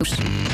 Música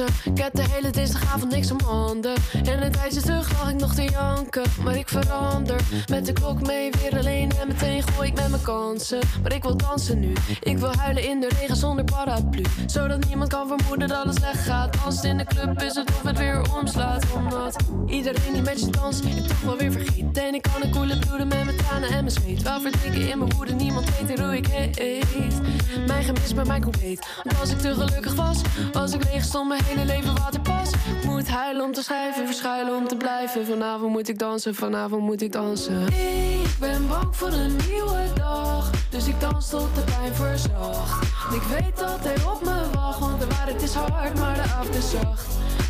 dansen, ik heb de hele dinsdagavond niks om handen. En een tijdje terug lag ik nog te janken, maar ik verander. Met de klok mee weer alleen en meteen gooi ik met mijn kansen. Maar ik wil dansen nu, ik wil huilen in de regen zonder paraplu. Zodat niemand kan vermoeden dat het slecht gaat. Als in de club is het of het weer omslaat. Omdat iedereen die met je danst, ik toch wel weer vergeet. En ik kan een koele bloeden met mijn tranen en mijn zweet. Wel verdrinken in mijn woede, niemand weet hoe ik heet. Mijn gemis bij mij compleet. Als ik te gelukkig was, als ik leeg stond, mijn hele leven waterpas. Ik moet huilen om te schrijven, verschuilen om te blijven. Vanavond moet ik dansen, vanavond moet ik dansen. Ik ben bang voor een nieuwe dag, dus ik dans tot de pijn verzacht. Ik weet dat hij op me wacht. want de waarheid is hard, maar de avond is zacht.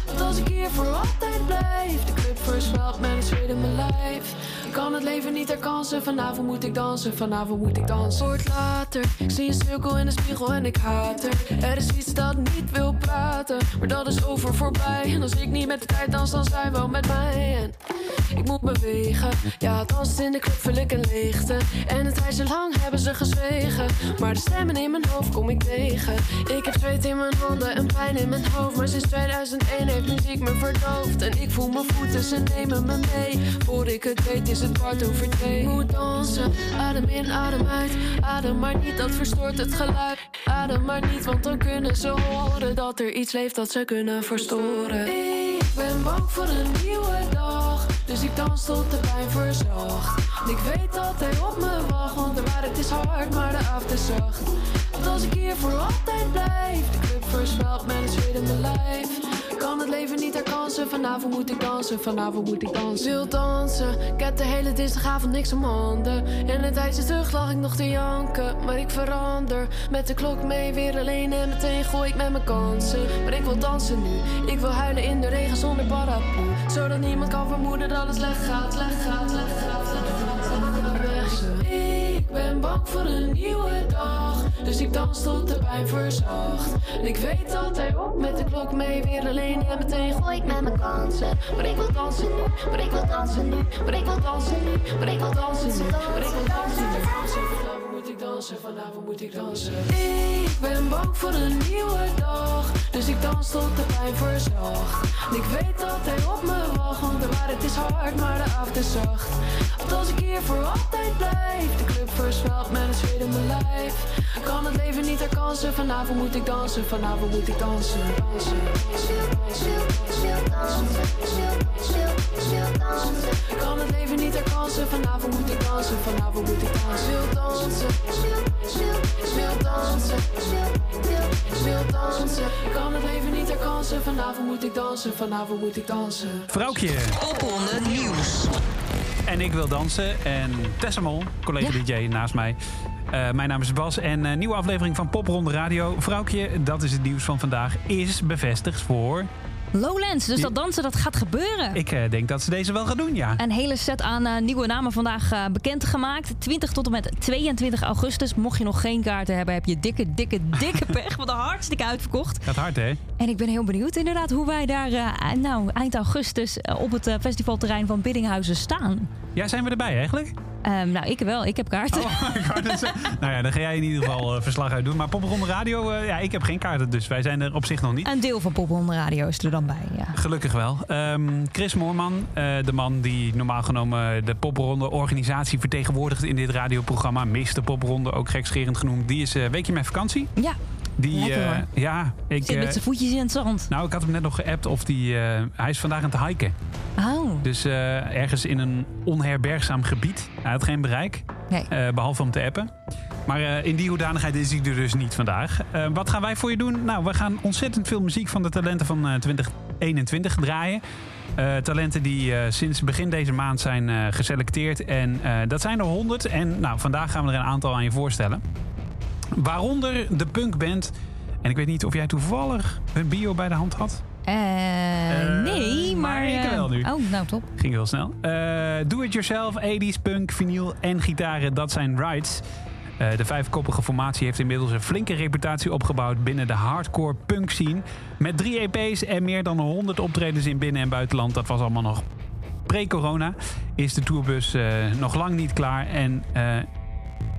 Want als ik hier voor altijd blijf, de club versmelt met een zweet in mijn lijf. Ik kan het leven niet herkansen, vanavond moet ik dansen, vanavond moet ik dansen. Wordt later, ik zie een cirkel in de spiegel en ik haat er. Er is iets dat niet wil praten, maar dat is over voorbij. En als ik niet met de tijd dans, dan zij wel met mij. En ik moet bewegen, ja, dansen in de club vul ik een leegte. En het tijdje lang hebben ze maar de stemmen in mijn hoofd kom ik tegen. Ik heb zweet in mijn handen en pijn in mijn hoofd, maar sinds 2001 heeft muziek me verdoofd. En ik voel mijn voeten, ze nemen me mee. Voor ik het weet is het kwart over twee. Moet dansen, adem in, adem uit. Adem maar niet, dat verstoort het geluid. Adem maar niet, want dan kunnen ze horen dat er iets leeft dat ze kunnen verstoren. Ik ben bang voor een nieuwe dag, dus ik dans tot de pijn verzacht. Ik weet dat hij op me wacht, want de waarheid is hard, maar de avond is zacht. Want als ik hier voor altijd blijf, de club versmelt met in mijn lijf. Kan het leven niet herkansen, vanavond moet ik dansen, vanavond moet ik dansen. Wil dansen, ik heb de hele dinsdagavond niks om handen. En een tijdje terug lag ik nog te janken, maar ik verander. Met de klok mee, weer alleen en meteen gooi ik met mijn kansen. Maar ik wil dansen nu, ik wil huilen in de regen zonder paraplu. Zodat niemand kan vermoeden dat het slecht gaat, slecht gaat, slecht gaat, slecht gaat. Ik ben bang voor een nieuwe dag, dus ik dans tot de pijn verzacht. En ik weet dat hij op met de klok mee, weer alleen en meteen gooi ik met mijn kansen. Maar ik wil dansen nu, maar ik wil dansen nu, maar ik wil dansen nu, maar ik wil dansen nu, maar ik wil dansen nu. Ik dansen, vanavond moet ik dansen. Ik ben bang voor een nieuwe dag, dus ik dans tot de pijn verzacht. Ik weet dat hij op me wacht, want de waarheid is hard, maar de avond is zacht. Want als ik hier voor altijd blijf, de club versmelt met een zweet in mijn lijf. Ik kan het leven niet herkansen, vanavond moet ik dansen, vanavond moet ik dansen. dansen, dansen, Ik kan het leven niet herkansen, vanavond moet ik dansen, vanavond moet ik dansen. Wil dansen, wil dansen, wil dansen. Ik kan het leven niet herkansen, vanavond moet ik dansen, vanavond moet ik dansen. Vrouwtje. Popronde Nieuws. En ik wil dansen. En Tessa Mol, collega DJ naast mij. Eh, mijn naam is Bas en een nieuwe aflevering van Popronde Radio. Vrouwtje, dat is het nieuws van vandaag, is bevestigd voor... Lowlands, dus dat dansen dat gaat gebeuren. Ik eh, denk dat ze deze wel gaan doen, ja. Een hele set aan eh, nieuwe namen vandaag eh, bekendgemaakt. 20 tot en met 22 augustus. Mocht je nog geen kaarten hebben, heb je dikke, dikke, dikke pech. Want hartstikke uitverkocht. Gaat hard, hè? En ik ben heel benieuwd inderdaad hoe wij daar nou, eind augustus op het festivalterrein van Biddinghuizen staan. Ja, zijn we erbij eigenlijk? Ehm, nou, ik wel. Ik heb kaarten. Oh, nou ja, dan ga jij in ieder geval eh, verslag uit doen. Maar Popronde Radio, eh, ja, ik heb geen kaarten, dus wij zijn er op zich nog niet. Een deel van Popronde Radio is er dan bij, ja. Gelukkig wel. Ehm, Chris Moorman, eh, de man die normaal genomen de popronde organisatie vertegenwoordigt in dit radioprogramma. Mr. Popronde, ook gekscherend genoemd. Die is weekje met vakantie. Ja, Die, eh, ja, ik, zit eh, met zijn voetjes in het zand. nou, ik had hem net nog geappt of die, eh, hij is vandaag aan het hiken. Oh, Dus eh, ergens in een onherbergzaam gebied. Hij had geen bereik, nee. eh, behalve om te appen. Maar eh, in die hoedanigheid is hij er dus niet vandaag. Eh, wat gaan wij voor je doen? Nou, we gaan ontzettend veel muziek van de talenten van eh, 2021 draaien. Eh, talenten die eh, sinds begin deze maand zijn eh, geselecteerd. En eh, dat zijn er 100. En nou, vandaag gaan we er een aantal aan je voorstellen. Waaronder de punkband. En ik weet niet of jij toevallig een bio bij de hand had. Eh, Eh, nee, maar maar... ik eh, wel nu. Oh, nou top. Ging heel snel. Do-it-yourself, 80s, punk, vinyl en gitaren, dat zijn rights. Eh, de vijfkoppige formatie heeft inmiddels een flinke reputatie opgebouwd binnen de hardcore punk scene. Met drie EP's en meer dan 100 optredens in binnen- en buitenland. Dat was allemaal nog pre-corona. Is de tourbus nog lang niet klaar en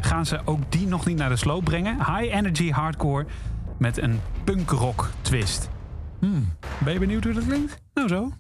gaan ze ook die nog niet naar de sloop brengen. High energy hardcore met een punkrock twist. Hmm, Ben je benieuwd hoe dat klinkt? Nou zo.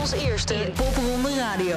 Als eerste Popronde Radio.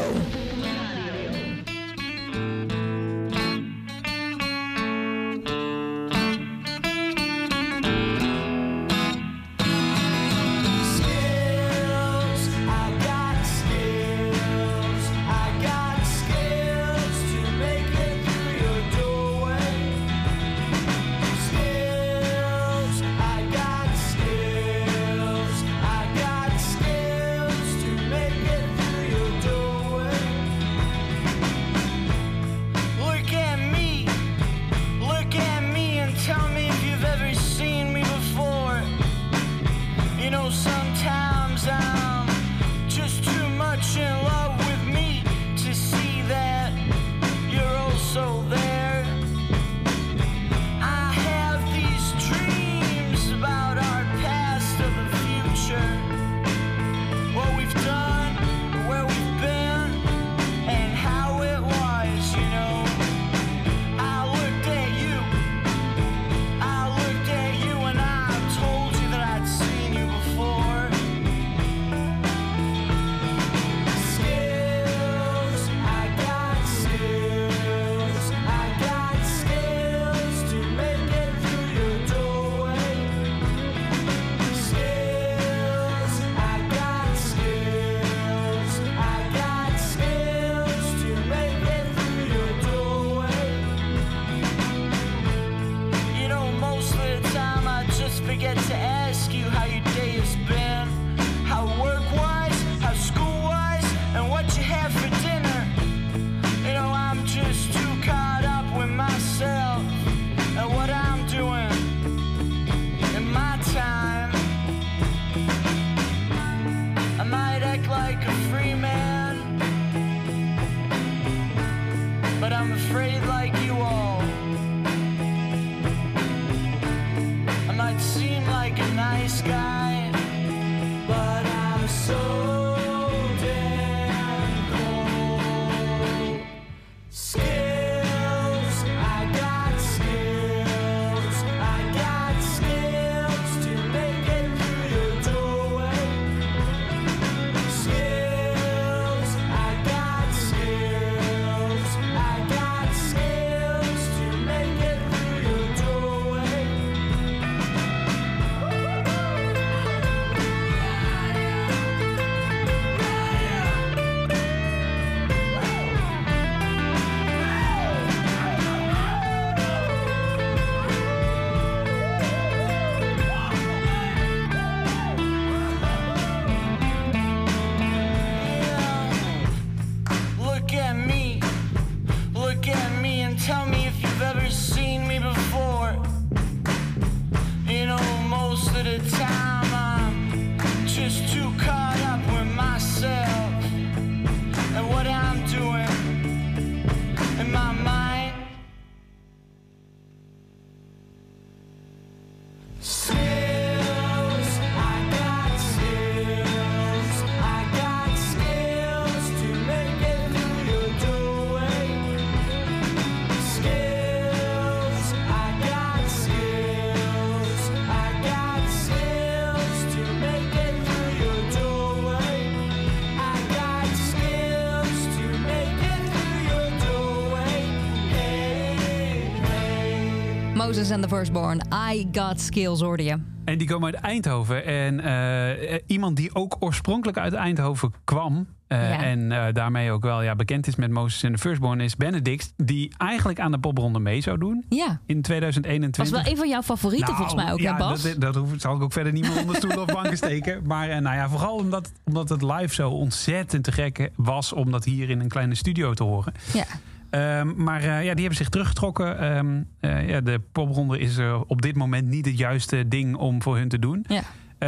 Moses and the Firstborn, I Got Skills, hoorde je. En die komen uit Eindhoven. En eh, iemand die ook oorspronkelijk uit Eindhoven kwam. eh, Ja. En eh, daarmee ook wel ja, bekend is met Moses en de Firstborn. Is Benedict. Die eigenlijk aan de popronde mee zou doen. Ja, In 2021. was wel een van jouw favorieten Nou, volgens mij ook, ja, hè Bas? Dat, dat hoef, zal ik ook verder niet meer onder stoelen of banken steken. Maar eh, nou ja, vooral omdat, omdat het live zo ontzettend te gek was om dat hier in een kleine studio te horen. Ja. Ehm, maar eh, ja, die hebben zich teruggetrokken. Ehm, eh, ja, de popronde is eh, op dit moment niet het juiste ding om voor hun te doen. Ja.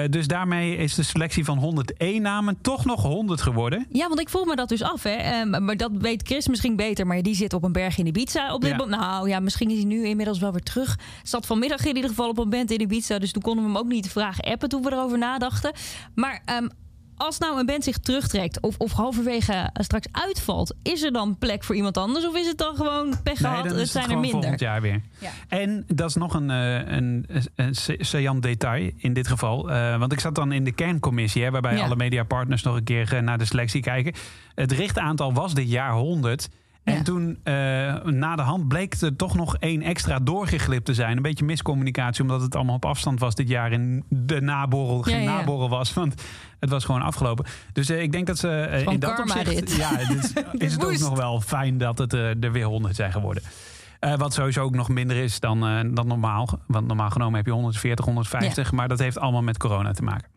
Dus daarmee is de selectie van 101 namen toch nog 100 geworden. Ja, want ik vroeg me dat dus af. Hè. Ehm, maar dat weet Chris misschien beter. Maar die zit op een berg in Ibiza. Op dit Ja. moment. Nou ja, misschien is hij nu inmiddels wel weer terug. Zat vanmiddag in ieder geval op een band in Ibiza. Dus toen konden we hem ook niet vragen appen toen we erover nadachten. Maar als nou een band zich terugtrekt of, of halverwege straks uitvalt, is er dan plek voor iemand anders? Of is het dan gewoon pech Nee, gehad, het is zijn er minder? volgend jaar weer. Ja. En dat is nog een, eh, een, een detail in dit geval. Eh, want ik zat dan in de kerncommissie, hè, waarbij Ja. alle mediapartners nog een keer eh, naar de selectie kijken. Het richtaantal was dit jaar 100. En Ja. toen, eh, na de hand, bleek er toch nog één extra doorgeglipt te zijn. Een beetje miscommunicatie, omdat het allemaal op afstand was dit jaar. En de naborrel geen ja. naborrel was, want het was gewoon afgelopen. Dus eh, ik denk dat ze eh, in dat opzicht... dit. Ja, dit is het ook nog wel fijn dat het eh, er weer 100 zijn geworden. Eh, wat sowieso ook nog minder is dan, dan normaal. Want normaal genomen heb je 140, 150. Maar dat heeft allemaal met corona te maken.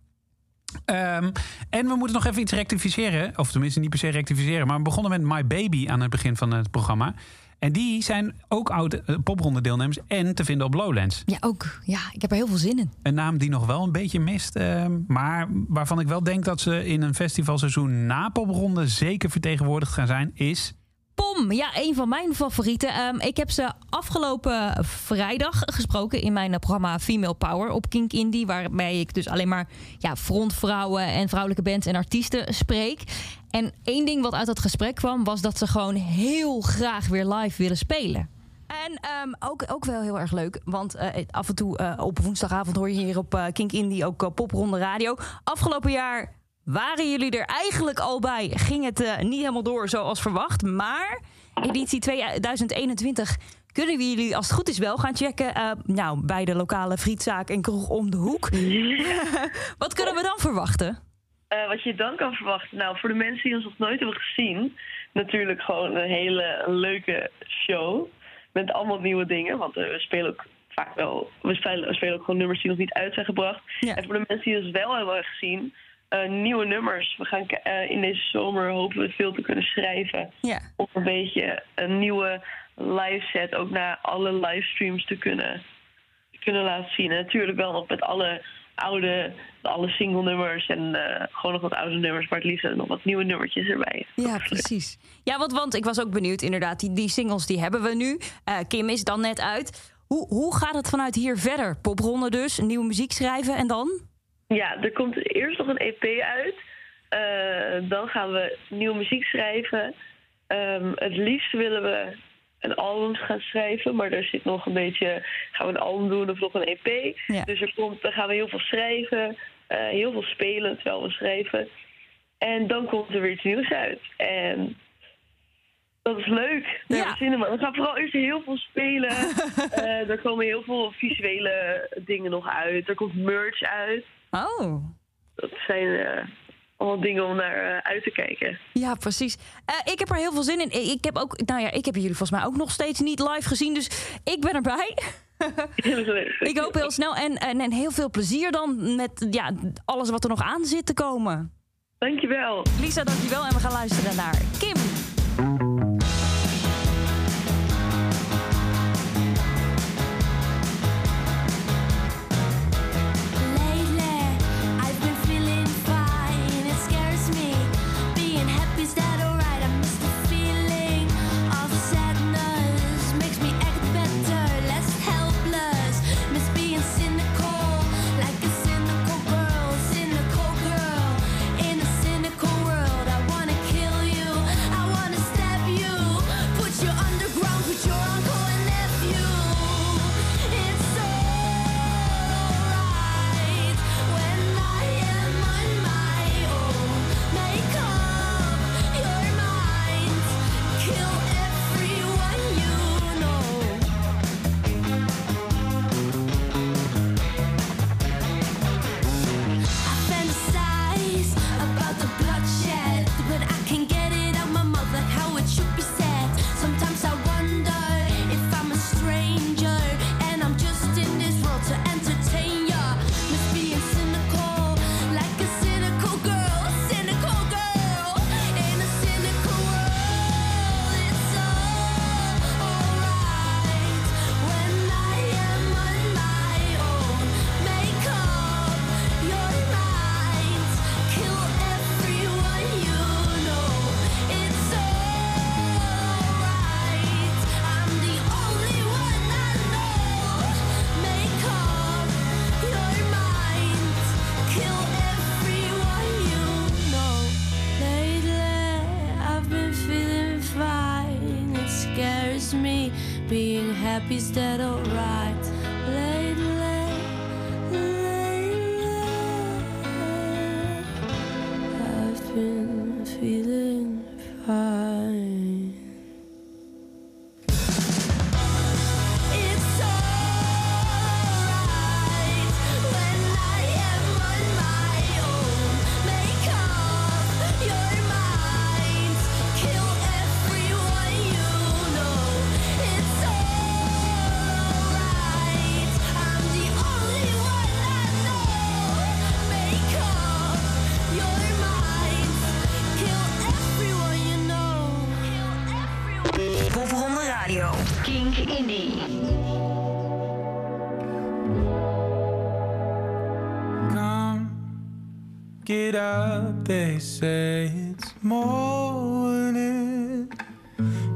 Ehm, en we moeten nog even iets rectificeren. Of tenminste niet per se rectificeren. Maar we begonnen met My Baby aan het begin van het programma. En die zijn ook oude eh, popronde deelnemers en te vinden op Lowlands. Ja, ook. Ja, ik heb er heel veel zin in. Een naam die nog wel een beetje mist. ehm, maar waarvan ik wel denk dat ze in een festivalseizoen na popronde zeker vertegenwoordigd gaan zijn, is... Pom, ja, een van mijn favorieten. Ehm, ik heb ze afgelopen vrijdag gesproken in mijn programma Female Power op Kink Indie. Waarbij ik dus alleen maar ja, frontvrouwen en vrouwelijke bands en artiesten spreek. En één ding wat uit dat gesprek kwam, was dat ze gewoon heel graag weer live willen spelen. En ehm, ook, ook wel heel erg leuk, want eh, af en toe eh, op woensdagavond hoor je hier op eh, Kink Indie ook Popronde Radio. Afgelopen jaar waren jullie er eigenlijk al bij. Ging het eh, niet helemaal door zoals verwacht, maar editie 2021 kunnen we jullie als het goed is wel gaan checken. eh, nou, bij de lokale frietzaak en kroeg om de hoek. Wat kunnen we dan verwachten? Eh, wat je dan kan verwachten? Nou, voor de mensen die ons nog nooit hebben gezien, natuurlijk gewoon een hele leuke show. Met allemaal nieuwe dingen. Want we spelen ook vaak wel. We spelen, we spelen ook gewoon nummers die nog niet uit zijn gebracht. Ja. En voor de mensen die ons wel hebben gezien, eh, nieuwe nummers. We gaan eh, in deze zomer hopen we veel te kunnen schrijven. Ja. Om een beetje een nieuwe live set ook naar alle livestreams te kunnen, te kunnen laten zien. En natuurlijk wel nog met alle oude, alle single nummers en eh, gewoon nog wat oude nummers, maar het liefst nog wat nieuwe nummertjes erbij. Ja, precies. Ja, want, want ik was ook benieuwd, inderdaad. Die, die singles die hebben we nu. Kim is dan net uit. Hoe, hoe gaat het vanuit hier verder? Popronde dus, nieuwe muziek schrijven en dan? Ja, er komt eerst nog een EP uit. Eh, dan gaan we nieuwe muziek schrijven. Ehm, het liefst willen we een album gaan schrijven, maar er zit nog een beetje. Gaan we een album doen of nog een EP? Ja. Dus er komt, dan gaan we heel veel schrijven, eh, heel veel spelen terwijl we schrijven. En dan komt er weer iets nieuws uit. En dat is leuk. Daar Ja. zin in. Maar we gaan vooral eerst heel veel spelen. Eh, er komen heel veel visuele dingen nog uit. Er komt merch uit. Oh. Dat zijn eh, allemaal dingen om naar eh, uit te kijken. Ja, precies. Eh, ik heb er heel veel zin in. Ik heb ook, nou ja, ik heb jullie volgens mij ook nog steeds niet live gezien. Dus ik ben erbij. Ik hoop heel snel. En, en, en heel veel plezier dan met ja, alles wat er nog aan zit te komen. Dankjewel. Lisa, dankjewel. En we gaan luisteren naar Kim.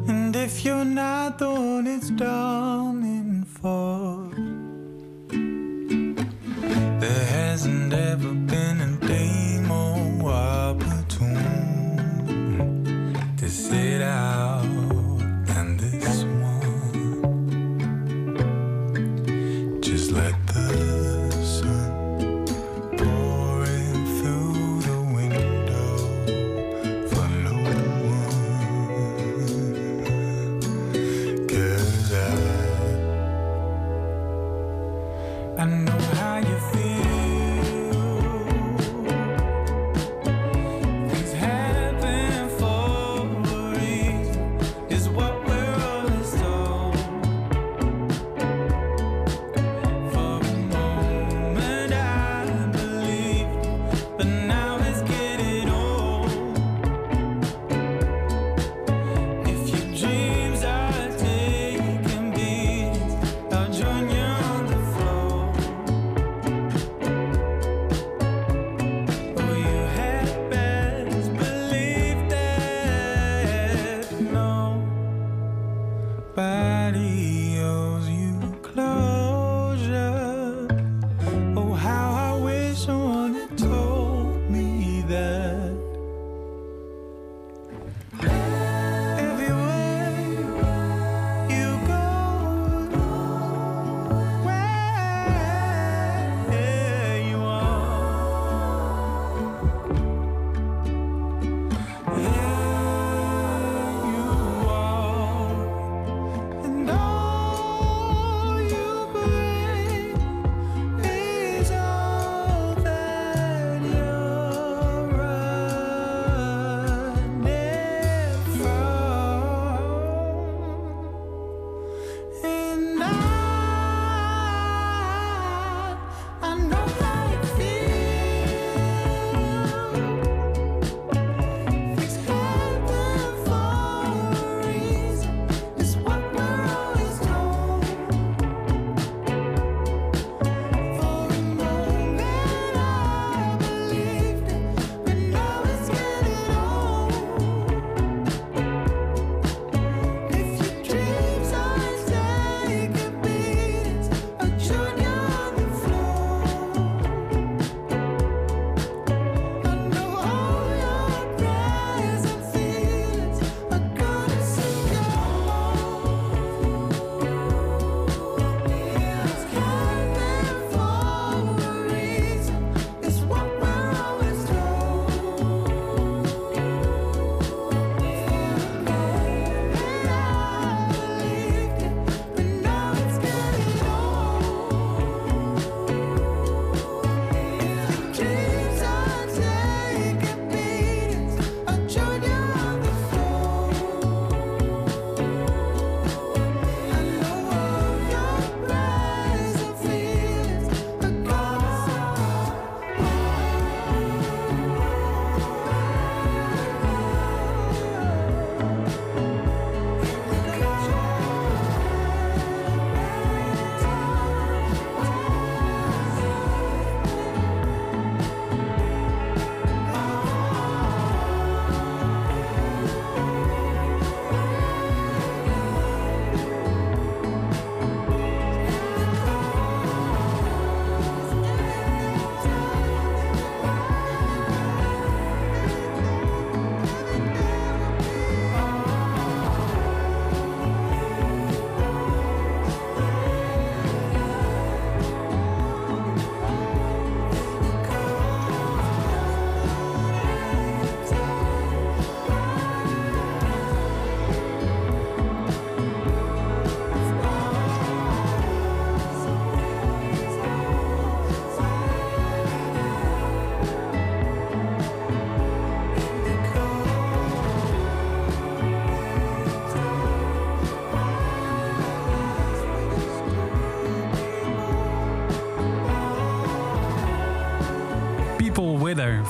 And if you're not the one it's dawning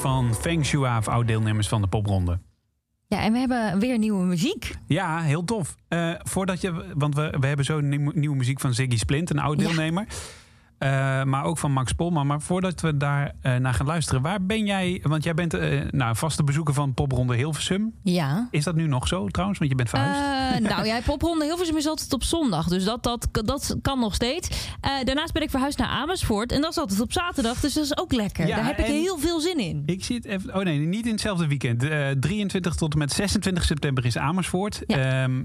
van Feng Shua, oud-deelnemers van de popronde. Ja, en we hebben weer nieuwe muziek. Ja, heel tof. Eh, voordat je, want we, we hebben zo nieuw, nieuwe muziek van Ziggy Splint, een oud-deelnemer. Eh, maar ook van Max Polman. Maar voordat we daar eh, naar gaan luisteren, waar ben jij? Want jij bent eh nou, vaste bezoeker van Popronde Hilversum. Ja. Is dat nu nog zo trouwens? Want je bent verhuisd. Nou ja, popronde Hilversum is altijd op zondag. Dus dat, dat, dat kan nog steeds. Daarnaast ben ik verhuisd naar Amersfoort. En dat is altijd op zaterdag. Dus dat is ook lekker. Ja, Daar heb ik heel veel zin in. Ik zie het even. Oh nee, niet in hetzelfde weekend. Eh 23 tot en met 26 september is Amersfoort. Ja. Ehm,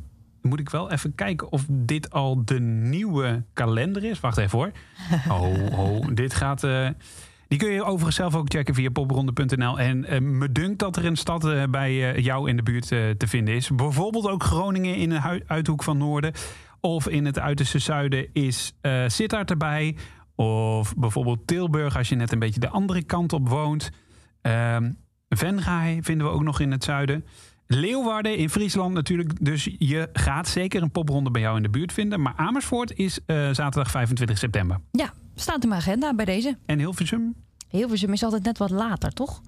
moet ik wel even kijken of dit al de nieuwe kalender is. Wacht even hoor. Oh, oh dit gaat. eh, die kun je overigens zelf ook checken via popronde.nl. En eh, me dunkt dat er een stad eh, bij jou in de buurt te vinden is. Bijvoorbeeld ook Groningen in de uithoek van Noorden. Of in het uiterste zuiden is Sittard erbij. Of bijvoorbeeld Tilburg als je net een beetje de andere kant op woont. Ehm Venray vinden we ook nog in het zuiden. Leeuwarden in Friesland natuurlijk. Dus je gaat zeker een popronde bij jou in de buurt vinden. Maar Amersfoort is eh, zaterdag 25 september. Ja, staat in mijn agenda bij deze. En Hilversum? Hilversum is altijd net wat later, toch?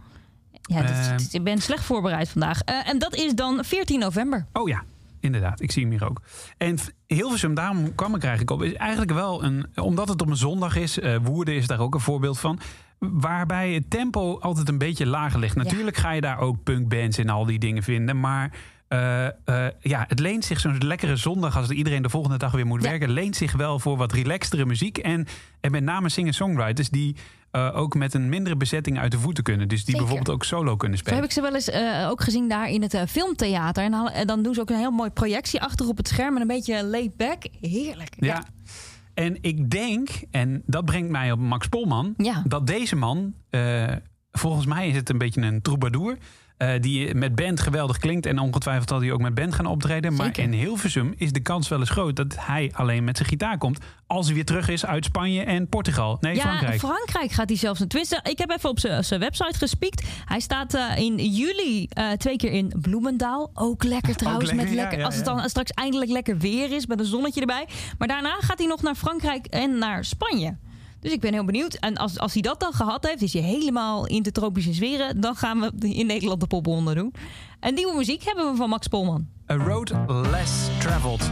Ja, dat, Eh. ik ben slecht voorbereid vandaag. Eh, en dat is dan 14 november. Oh ja, inderdaad. Ik zie hem hier ook. En Hilversum, daarom kwam ik eigenlijk op. Is eigenlijk wel een. Omdat het op een zondag is. Woerden is daar ook een voorbeeld van. Waarbij het tempo altijd een beetje lager ligt. Natuurlijk ga je daar ook punkbands en al die dingen vinden. Maar eh, eh, ja, het leent zich zo'n lekkere zondag. als iedereen de volgende dag weer moet Ja. werken. leent zich wel voor wat relaxtere muziek. En, en met name singer-songwriters die. eh, ook met een mindere bezetting uit de voeten kunnen. Dus die Zeker. bijvoorbeeld ook solo kunnen Zo spelen. heb ik ze wel eens ook gezien daar in het filmtheater. En dan, en dan doen ze ook een heel mooi projectie achter op het scherm. En een beetje laid back. Heerlijk. Ja. En ik denk, en dat brengt mij op Max Polman, Ja. dat deze man, eh, volgens mij is het een beetje een troubadour. Eh, die met band geweldig klinkt. En ongetwijfeld zal hij ook met band gaan optreden. Maar Zeker. in Hilversum is de kans wel eens groot dat hij alleen met zijn gitaar komt. Als hij weer terug is uit Spanje en Portugal. Nee, ja, Frankrijk. Frankrijk gaat hij zelfs. Tenminste, ik heb even op zijn website gespiekt. Hij staat eh, in juli eh, twee keer in Bloemendaal. Ook lekker trouwens. lekker, met lekker, ja, als het dan straks eindelijk lekker weer is met een zonnetje erbij. Maar daarna gaat hij nog naar Frankrijk en naar Spanje. Dus ik ben heel benieuwd. En als, als hij dat dan gehad heeft, is hij helemaal in de tropische sferen. Dan gaan we in Nederland de popronde doen. En nieuwe muziek hebben we van Max Polman. A road less traveled.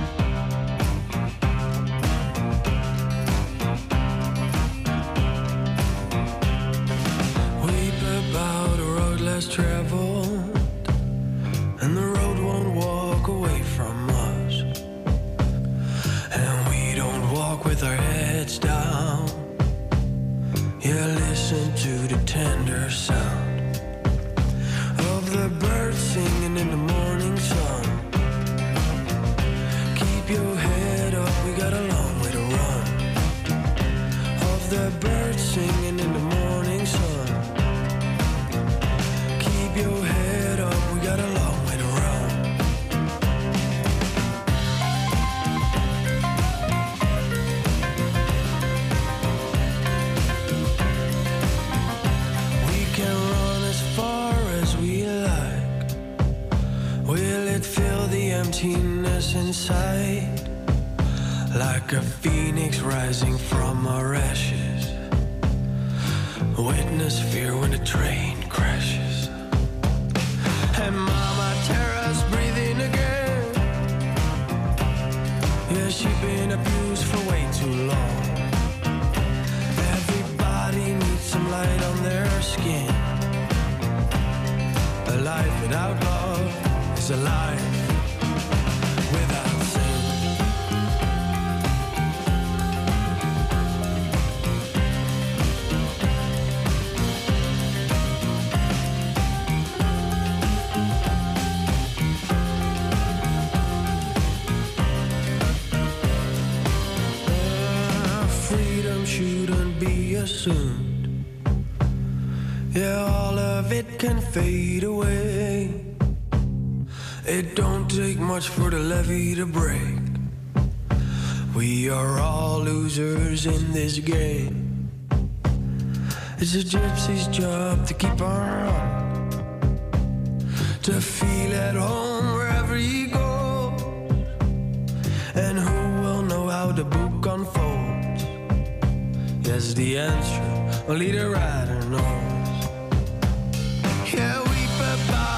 Like a phoenix rising from our ashes. Witness fear when the train crashes. And Mama Tara's breathing again. Yeah, she's been abused for way too long. Everybody needs some light on their skin. A life without love is a life shouldn't be assumed. Yeah, all of it can fade away. It don't take much for the levee to break. We are all losers in this game. It's a gypsy's job to keep on, to feel at home wherever he goes. And who will know how the book unfolds? has the answer. Only the rider knows. Yeah, weep about.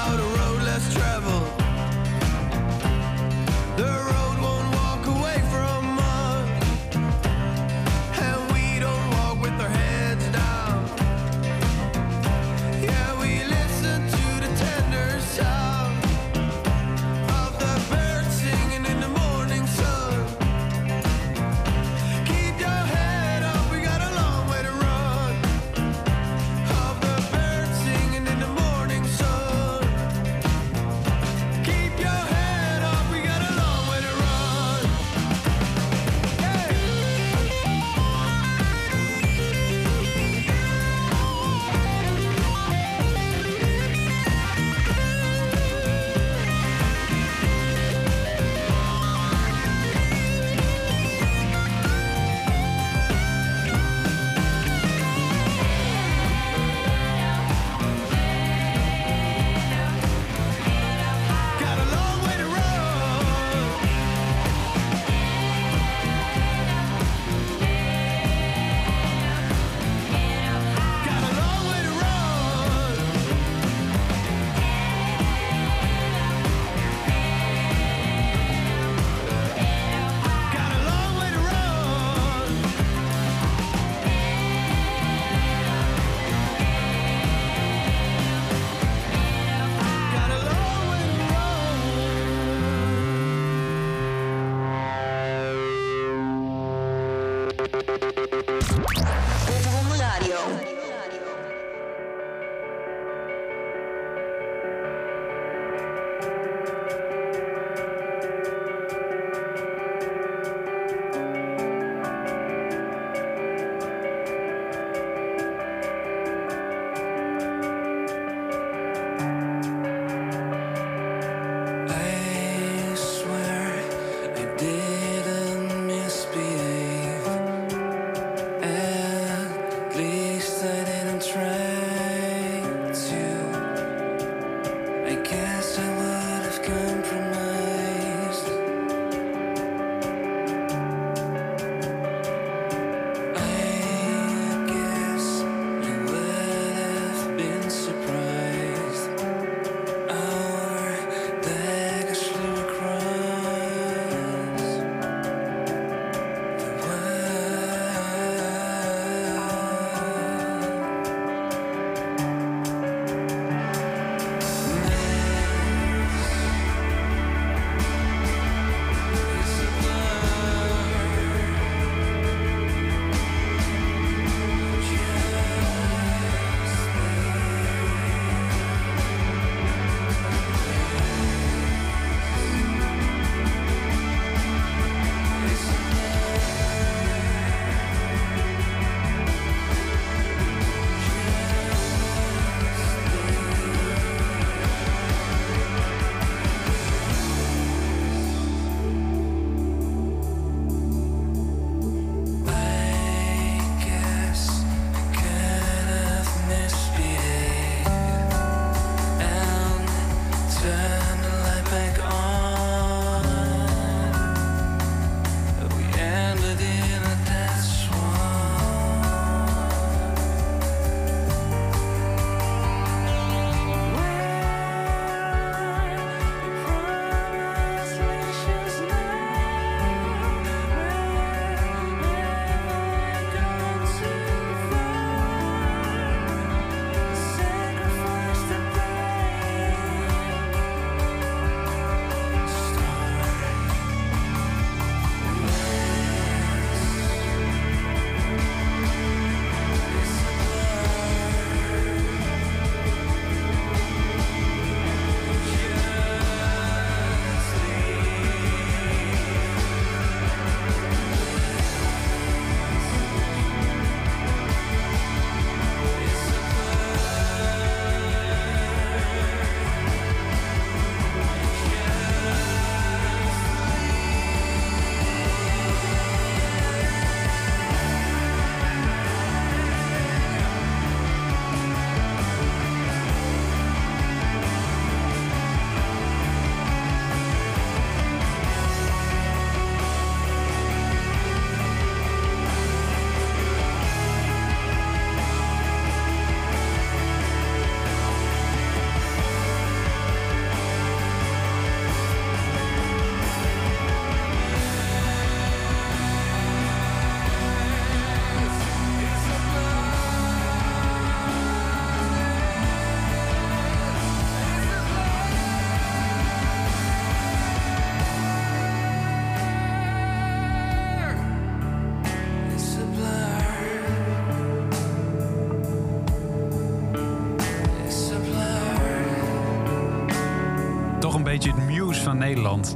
Van Nederland.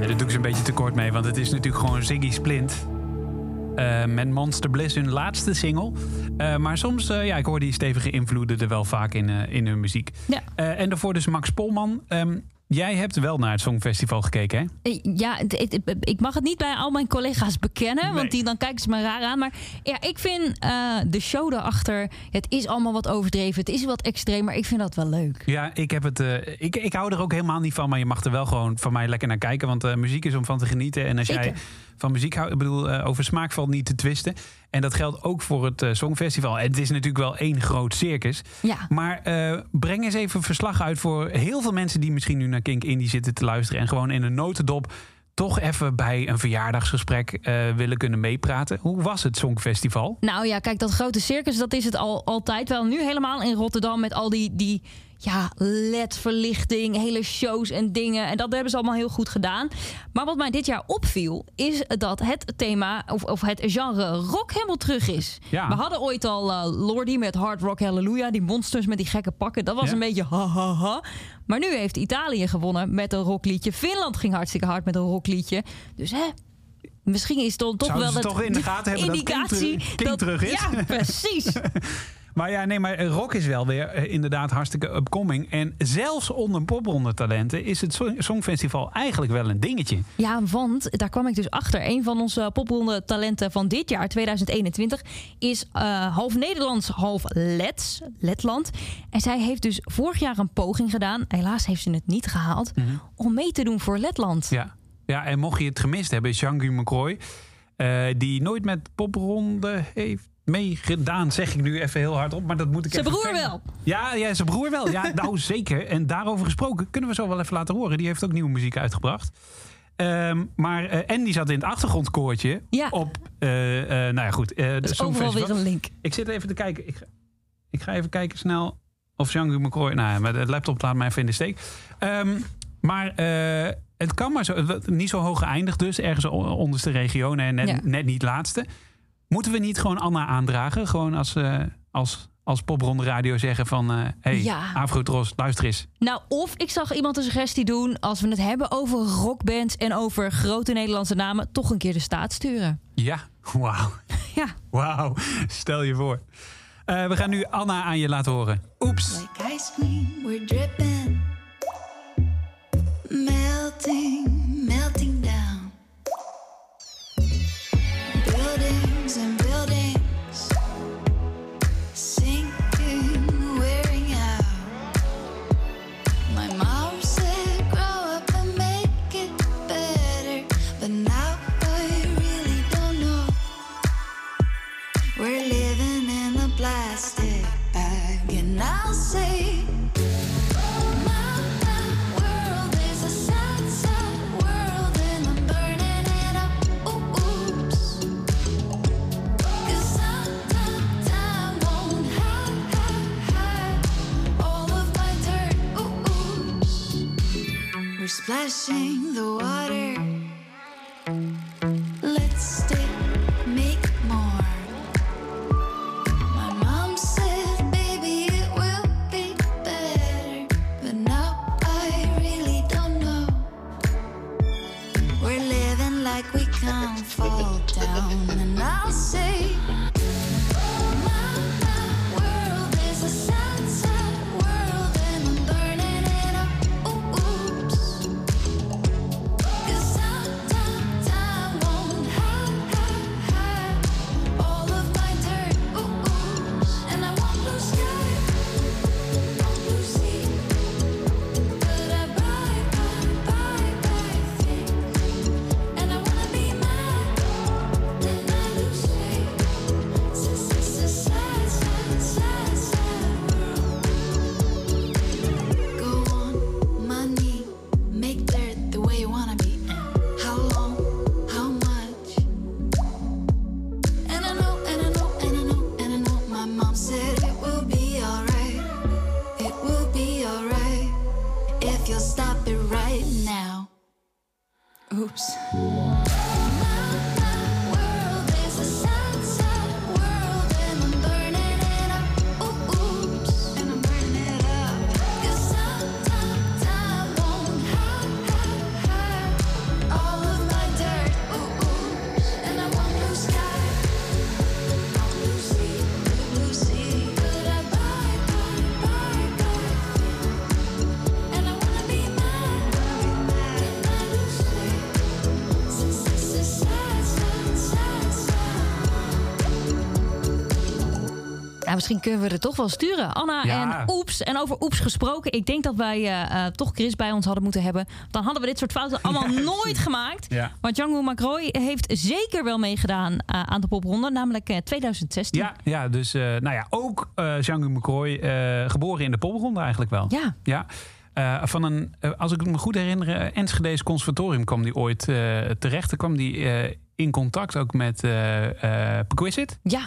En daar doe ik ze een beetje tekort mee, want het is natuurlijk gewoon Ziggy Splint. eh, met Monster Bliss, hun laatste single. Eh, maar soms, eh, ja, ik hoor die stevige invloeden er wel vaak in, in hun muziek. Ja. En daarvoor dus Max Polman. Ehm, jij hebt wel naar het Songfestival gekeken, hè? Eh, Ja, ik mag het niet bij al mijn collega's bekennen, Nee. want die, dan kijken ze me raar aan. Maar ja, ik vind eh, de show daarachter, het is allemaal wat overdreven, het is wat extreem, maar ik vind dat wel leuk. Ja, ik, heb het, eh, ik, ik hou er ook helemaal niet van. Maar je mag er wel gewoon van mij lekker naar kijken. Want muziek is om van te genieten. En als jij van muziek houdt, ik bedoel, over smaak valt niet te twisten. En dat geldt ook voor het eh, Songfestival. Het is natuurlijk wel één groot circus. Ja. Maar eh, breng eens even verslag uit voor heel veel mensen die misschien nu naar Kink Indie zitten te luisteren. En gewoon in een notendop toch even bij een verjaardagsgesprek eh, willen kunnen meepraten. Hoe was het Songfestival? Nou ja, kijk, dat grote circus, dat is het al, altijd wel. Nu helemaal in Rotterdam met al die, die ja, LED-verlichting, hele shows en dingen. En dat hebben ze allemaal heel goed gedaan. Maar wat mij dit jaar opviel, is dat het thema, of, of het genre rock helemaal terug is. Ja. We hadden ooit al eh, Lordi met Hard Rock Hallelujah. Die monsters met die gekke pakken. Dat was Ja. een beetje ha ha ha. Maar nu heeft Italië gewonnen met een rockliedje. Finland ging hartstikke hard met een rockliedje. Dus hè, misschien is het dan toch Zouden wel ze het toch in de gaten hebben dat King indicatie terug- King terug is? Ja, precies. Maar ja, nee, maar eh, rock is wel weer eh, inderdaad hartstikke upcoming. En zelfs onder popronde talenten is het Song- Songfestival eigenlijk wel een dingetje. Ja, want daar kwam ik dus achter. Een van onze popronde talenten van dit jaar, 2021, is eh, half Nederlands, half Lets, Letland. En zij heeft dus vorig jaar een poging gedaan. Helaas heeft ze het niet gehaald. Om mee te doen voor Letland. Ja, ja en mocht je het gemist hebben, Jean-Guy McCroy... eh, die nooit met popronde heeft meegedaan, zeg ik nu even heel hard op. Maar dat moet ik Zijn broer wel. Ja, ja, zijn broer wel. Ja, nou zeker. En daarover gesproken kunnen we zo wel even laten horen. Die heeft ook nieuwe muziek uitgebracht. Ehm, maar, eh, en die zat in het achtergrondkoortje Ja. op, eh, nou ja goed. de Dat is overal weer een link. Ik zit even te kijken. Ik ga, ik ga even kijken snel of Jean-Guy McCroy... Nou ja, de laptop laat mij even in de steek. Ehm, maar het kan maar zo... Niet zo hoog geëindigd dus. Ergens onderste regionen en net, Ja. net niet laatste. Moeten we niet gewoon Anna aandragen? Gewoon als, eh, als, als popronde radio zeggen van... eh hey, Ja. Afrotros, luister eens. Nou, of ik zag iemand een suggestie doen. Als we het hebben over rockbands en over grote Nederlandse namen, toch een keer de staat sturen. Ja, wauw. Ja. Wauw, stel je voor. Eh, we gaan nu Anna aan je laten horen. Oeps. Like ice cream, we're dripping, melting if you'll stop it right now. Oops. Misschien kunnen we er toch wel sturen. Anna Ja. en Oeps. En over Oeps gesproken. Ik denk dat wij eh, eh, toch Chris bij ons hadden moeten hebben. Dan hadden we dit soort fouten allemaal nooit gemaakt. Ja. Want Django McRoy heeft zeker wel meegedaan eh, aan de popronde. Namelijk eh, 2016. Ja, ja dus nou ja, ook Jean-Guy McCroy, eh, geboren in de popronde eigenlijk wel. Ja. Ja. Eh, van een, als ik me goed herinner, Enschede's conservatorium kwam die ooit terecht. Toen kwam die in contact ook met eh Perquisite. Ja.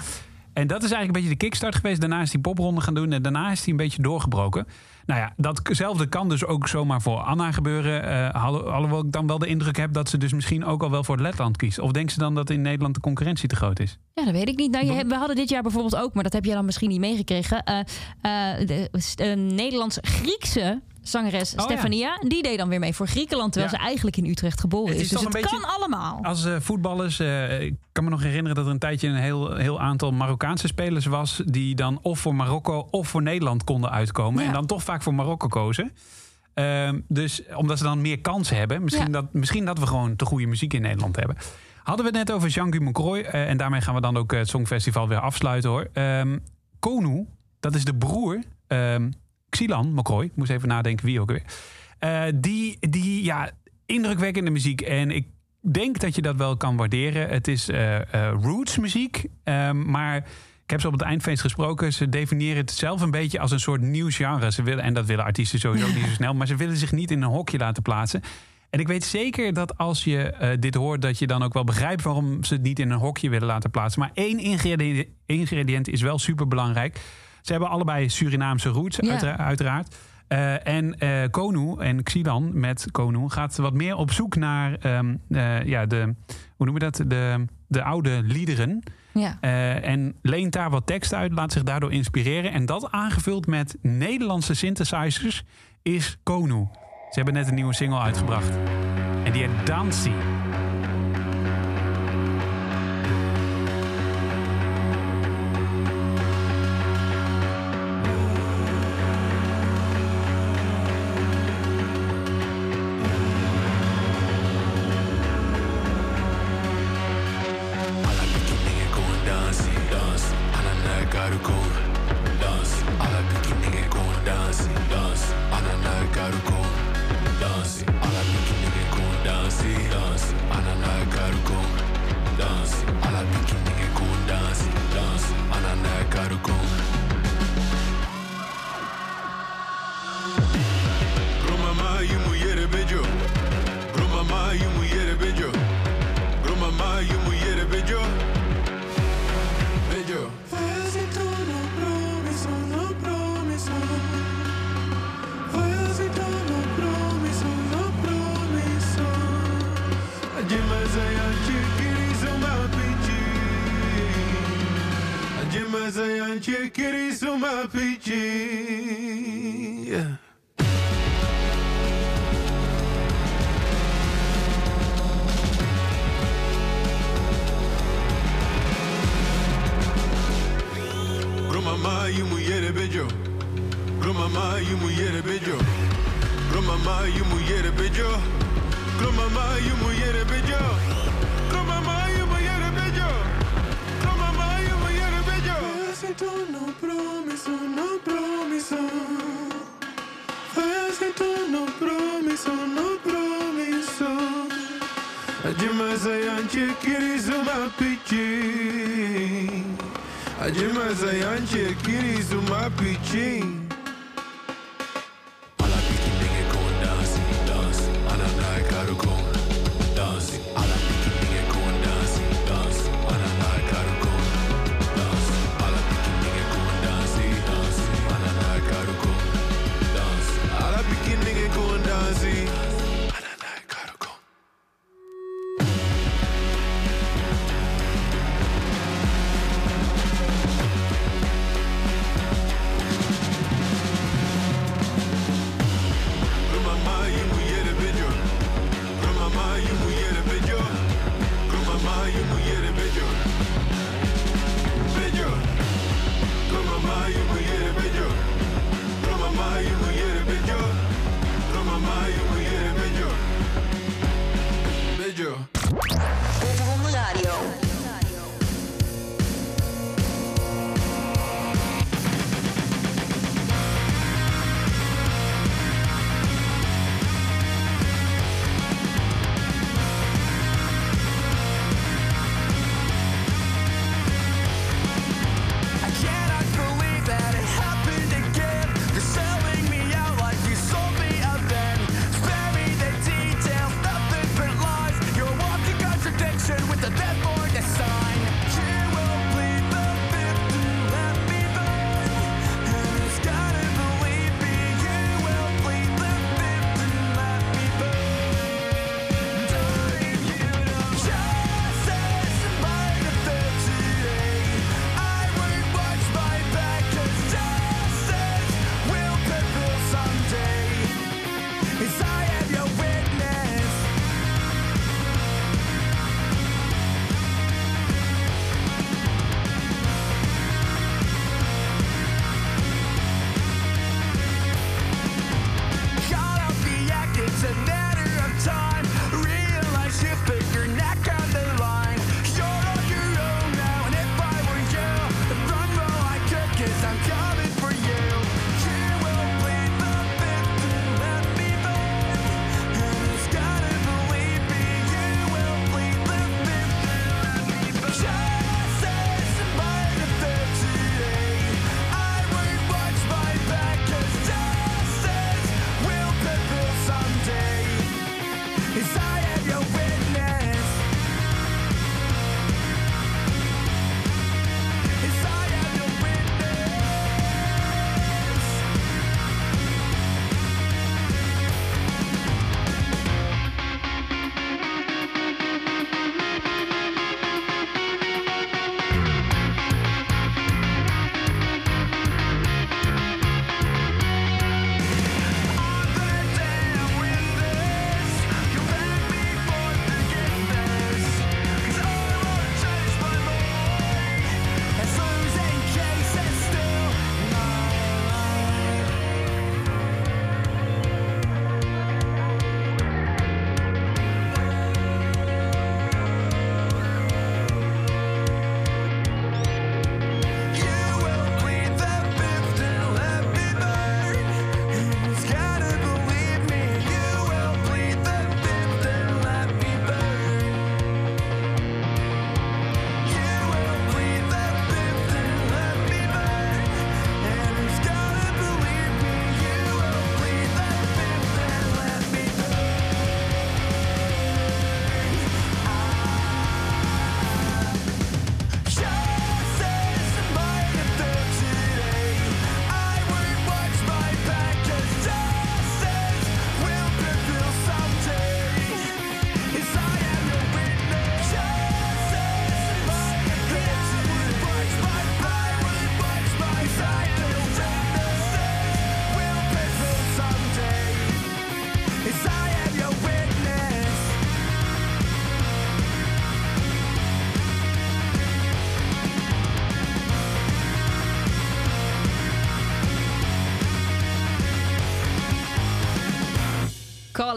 En dat is eigenlijk een beetje de kickstart geweest. Daarna is hij popronde gaan doen en daarna is hij een beetje doorgebroken. Nou ja, datzelfde kan dus ook zomaar voor Anna gebeuren. Eh, alho- alhoewel ik dan wel de indruk heb dat ze dus misschien ook al wel voor het Letland kiest. Of denkt ze dan dat in Nederland de concurrentie te groot is? Ja, dat weet ik niet. Nou, je, we hadden dit jaar bijvoorbeeld ook, maar dat heb jij dan misschien niet meegekregen. de eh, Nederlands-Griekse zangeres Oh, ja. Stefania. Die deed dan weer mee voor Griekenland, terwijl Ja. ze eigenlijk in Utrecht geboren is. is Dus het kan allemaal. Als eh, voetballers, eh, ik kan me nog herinneren dat er een tijdje een heel, heel aantal Marokkaanse spelers was. die dan of voor Marokko of voor Nederland konden uitkomen. Ja. En dan toch vaak voor Marokko kozen. Ehm, dus omdat ze dan meer kans hebben. Misschien, dat, misschien dat we gewoon te goede muziek in Nederland hebben. Hadden we het net over Jean-Guy McCroy. eh, en daarmee gaan we dan ook het Songfestival weer afsluiten hoor. Ehm Konu, dat is de broer. ehm Xilan McCroy. Ik moest even nadenken wie ook weer. Eh, die, die, ja, indrukwekkende muziek. En ik denk dat je dat wel kan waarderen. Het is eh, roots muziek. ehm, maar ik heb ze op het eindfeest gesproken. Ze definiëren het zelf een beetje als een soort nieuw genre. Ze willen, en dat willen artiesten sowieso niet zo snel. Maar ze willen zich niet in een hokje laten plaatsen. En ik weet zeker dat als je dit hoort, dat je dan ook wel begrijpt waarom ze het niet in een hokje willen laten plaatsen. Maar één ingrediënt, ingrediënt is wel super belangrijk. Ze hebben allebei Surinaamse roots, Ja. uitera- uiteraard. Eh, en eh Konu en Xilan met Konu gaat wat meer op zoek naar ehm, eh, ja, de, hoe noemen we dat? De, de oude liederen. Ja. En leent daar wat tekst uit, laat zich daardoor inspireren. En dat aangevuld met Nederlandse synthesizers is Konu. Ze hebben net een nieuwe single uitgebracht. En die heet Dancy. RPG.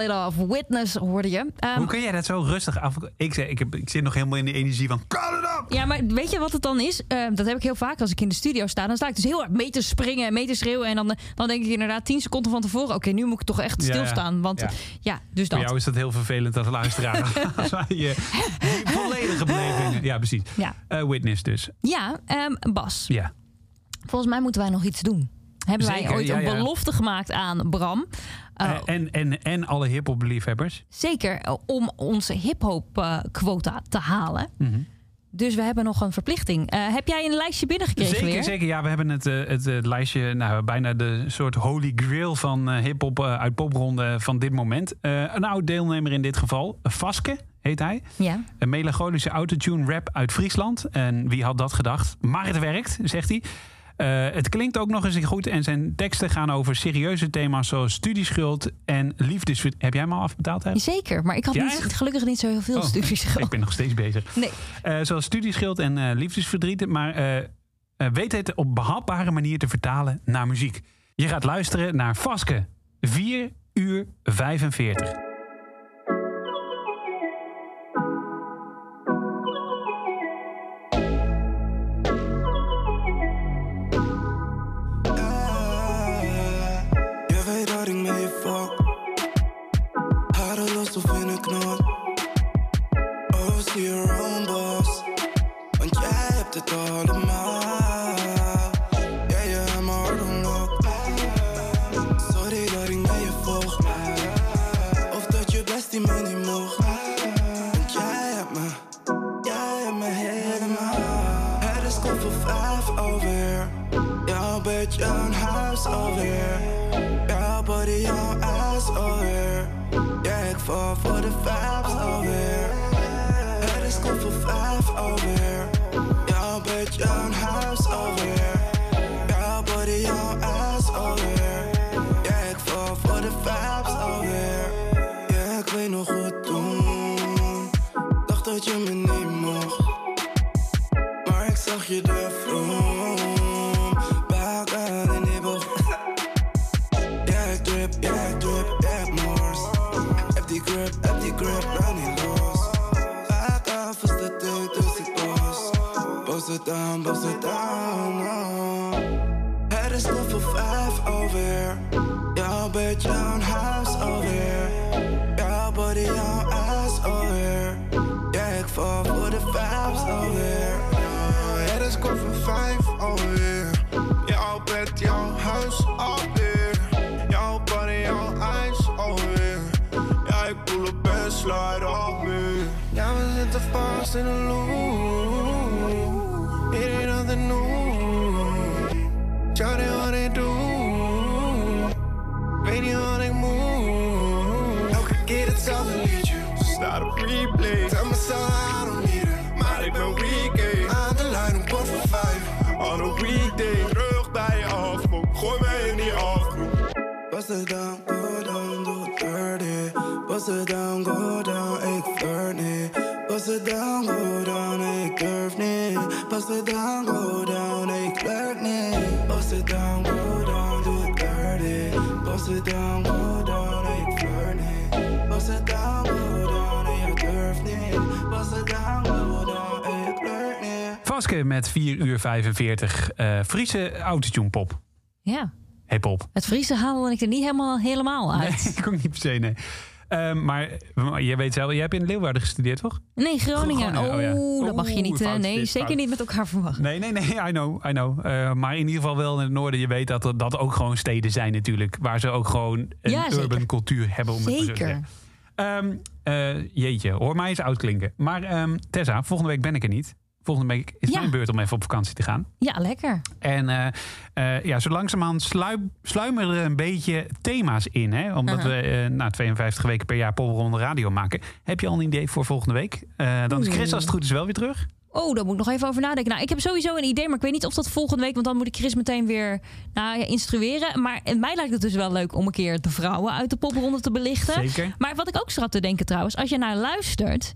It Off. Witness hoorde je. Ehm, Hoe kun jij dat zo rustig af... Ik, zeg, ik, heb, ik zit nog helemaal in de energie van... Call it up! Ja, maar weet je wat het dan is? Eh, dat heb ik heel vaak als ik in de studio sta. Dan sta ik dus heel hard mee te springen en mee te schreeuwen. En dan, dan denk ik inderdaad tien seconden van tevoren... oké, nu moet ik toch echt Ja, stilstaan. Want ja. ja, dus Voor dat. jou is dat heel vervelend als luisteraar. Je volledige belevingen... Ja, precies. Ja, Eh, witness dus. ja ehm, Bas. Ja. Volgens mij moeten wij nog iets doen. Hebben wij ooit ja, een ja. belofte gemaakt aan Bram? Uh, Eh, en, en, en alle hip-hop liefhebbers. zeker eh, om onze hip-hop quota te halen. Mhm. Dus we hebben nog een verplichting. Eh, heb jij een lijstje binnengekregen Zeker, weer? zeker. Ja, we hebben het, het, lijstje, nou, bijna de soort holy grail van eh, hip-hop uit popronde van dit moment. Een oud deelnemer in dit geval, Vaske heet hij. Ja. Een melancholische autotune rap uit Friesland. En wie had dat gedacht? Maar het werkt, zegt hij. Eh, het klinkt ook nog eens goed en zijn teksten gaan over serieuze thema's zoals studieschuld en liefdesverdriet. Heb jij hem al afbetaald? Hè? Zeker, maar ik had Ja, niet, gelukkig niet zo heel veel Oh, studies Ik ben nog steeds bezig. Nee. Eh, zoals studieschuld en eh, liefdesverdriet. Maar weet het op behapbare manier te vertalen naar muziek. Je gaat luisteren naar Vaske. 4 uur 45. Het allemaal. Bed, jouw huis alweer. Jouw body, jouw ass alweer. Ja, ik val voor de vibes alweer. Het is kort voor vijf alweer. Jouw bed, jouw huis alweer. Jouw body, jouw ijs alweer. Ja, ik pull op en slide alweer. Ja, we zitten vast in een loop. Bust it down, go down, do it dirty. Bust it down, go down, ik flirt niet. Bust it down, go down, ik durf niet. Bust it down, go down, ik flirt niet. Bust it down, go down, do it dirty. Bust it down, go down, ik flirt niet. Bust it down, go down, ik durf niet. Bust it down, go down, ik flirt niet. Vaske met 4 uur 45. eh Friese autotune pop. Ja, Hip-hop. het Friese haalde ik er niet helemaal, helemaal uit. Nee, ik ook niet per se, nee. Ehm, maar, maar je weet zelf, je hebt in Leeuwarden gestudeerd, toch? Nee, Groningen. Groningen, Oh, oh dat mag je niet. eh, nee, dit zeker fout. niet met elkaar verwachten. Nee, nee, nee, I know, I know. Eh, maar in ieder geval wel in het noorden. Je weet dat er- dat ook gewoon steden zijn natuurlijk. Waar ze ook gewoon een Ja, zeker. urban cultuur hebben. Om het Zeker. zeggen. Ehm, eh, jeetje, hoor mij eens oud klinken. Maar ehm, Tessa, volgende week ben ik er niet. Volgende week is Ja. mijn beurt om even op vakantie te gaan. Ja, lekker. En eh, eh, ja, zo sluip, sluimeren er een beetje thema's in. Hè? Omdat we eh na 52 weken per jaar Popronde Radio maken. Heb je al een idee voor volgende week? Dan is Chris als het goed is wel weer terug. Oh, daar moet ik nog even over nadenken. Nou, ik heb sowieso een idee, maar ik weet niet of dat volgende week... want dan moet ik Chris meteen weer nou, instrueren. Maar mij lijkt het dus wel leuk om een keer de vrouwen uit de popronde te belichten. Zeker. Maar wat ik ook zat te denken trouwens... als je naar luistert...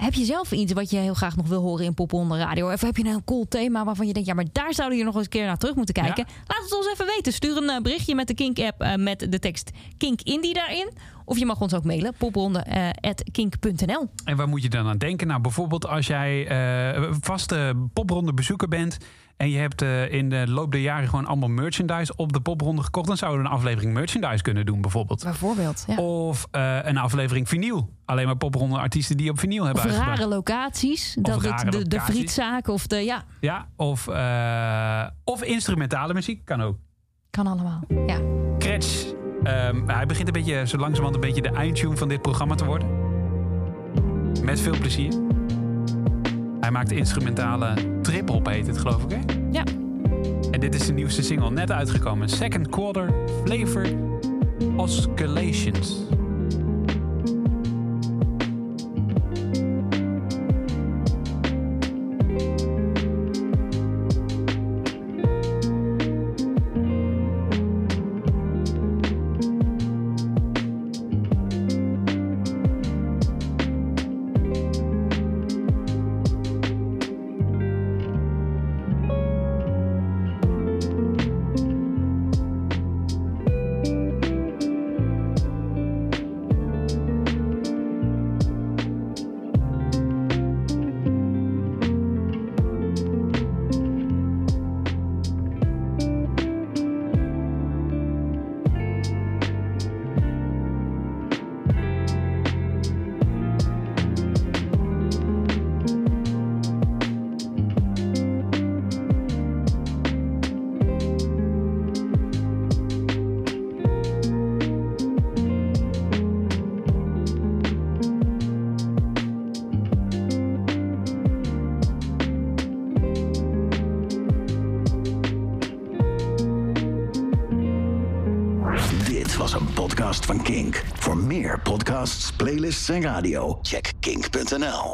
heb je zelf iets wat je heel graag nog wil horen in Popronde Radio? Of heb je nou een cool thema waarvan je denkt, ja, maar daar zouden je nog eens een keer naar terug moeten kijken? Laat het ons even weten. Stuur een eh, berichtje met de Kink-app eh, met de tekst Kink Indie daarin. Of je mag ons ook mailen, popronde.kink.nl. En waar moet je dan aan denken? Nou, bijvoorbeeld als jij eh, vaste popronde bezoeker bent. En je hebt eh, in de loop der jaren gewoon allemaal merchandise op de popronde gekocht. Dan zouden we een aflevering merchandise kunnen doen, bijvoorbeeld. Bijvoorbeeld, ja. Of eh, een aflevering vinyl. Alleen maar popronde artiesten die op vinyl hebben Of rare locaties. Of Dat, rare het- de, de locaties. frietzaak of de, ja, Ja, of, eh, of instrumentale muziek, kan ook. kan allemaal. Ja. Kretsch, ehm, hij begint een beetje, zo langzamerhand een beetje de eindtune van dit programma te worden. Met veel plezier. Hij maakt instrumentale trip-hop, heet het geloof ik, hè? Ja. En dit is de nieuwste single, net uitgekomen. Second Quarter Flavor Oscillations. radio, checkking.nl.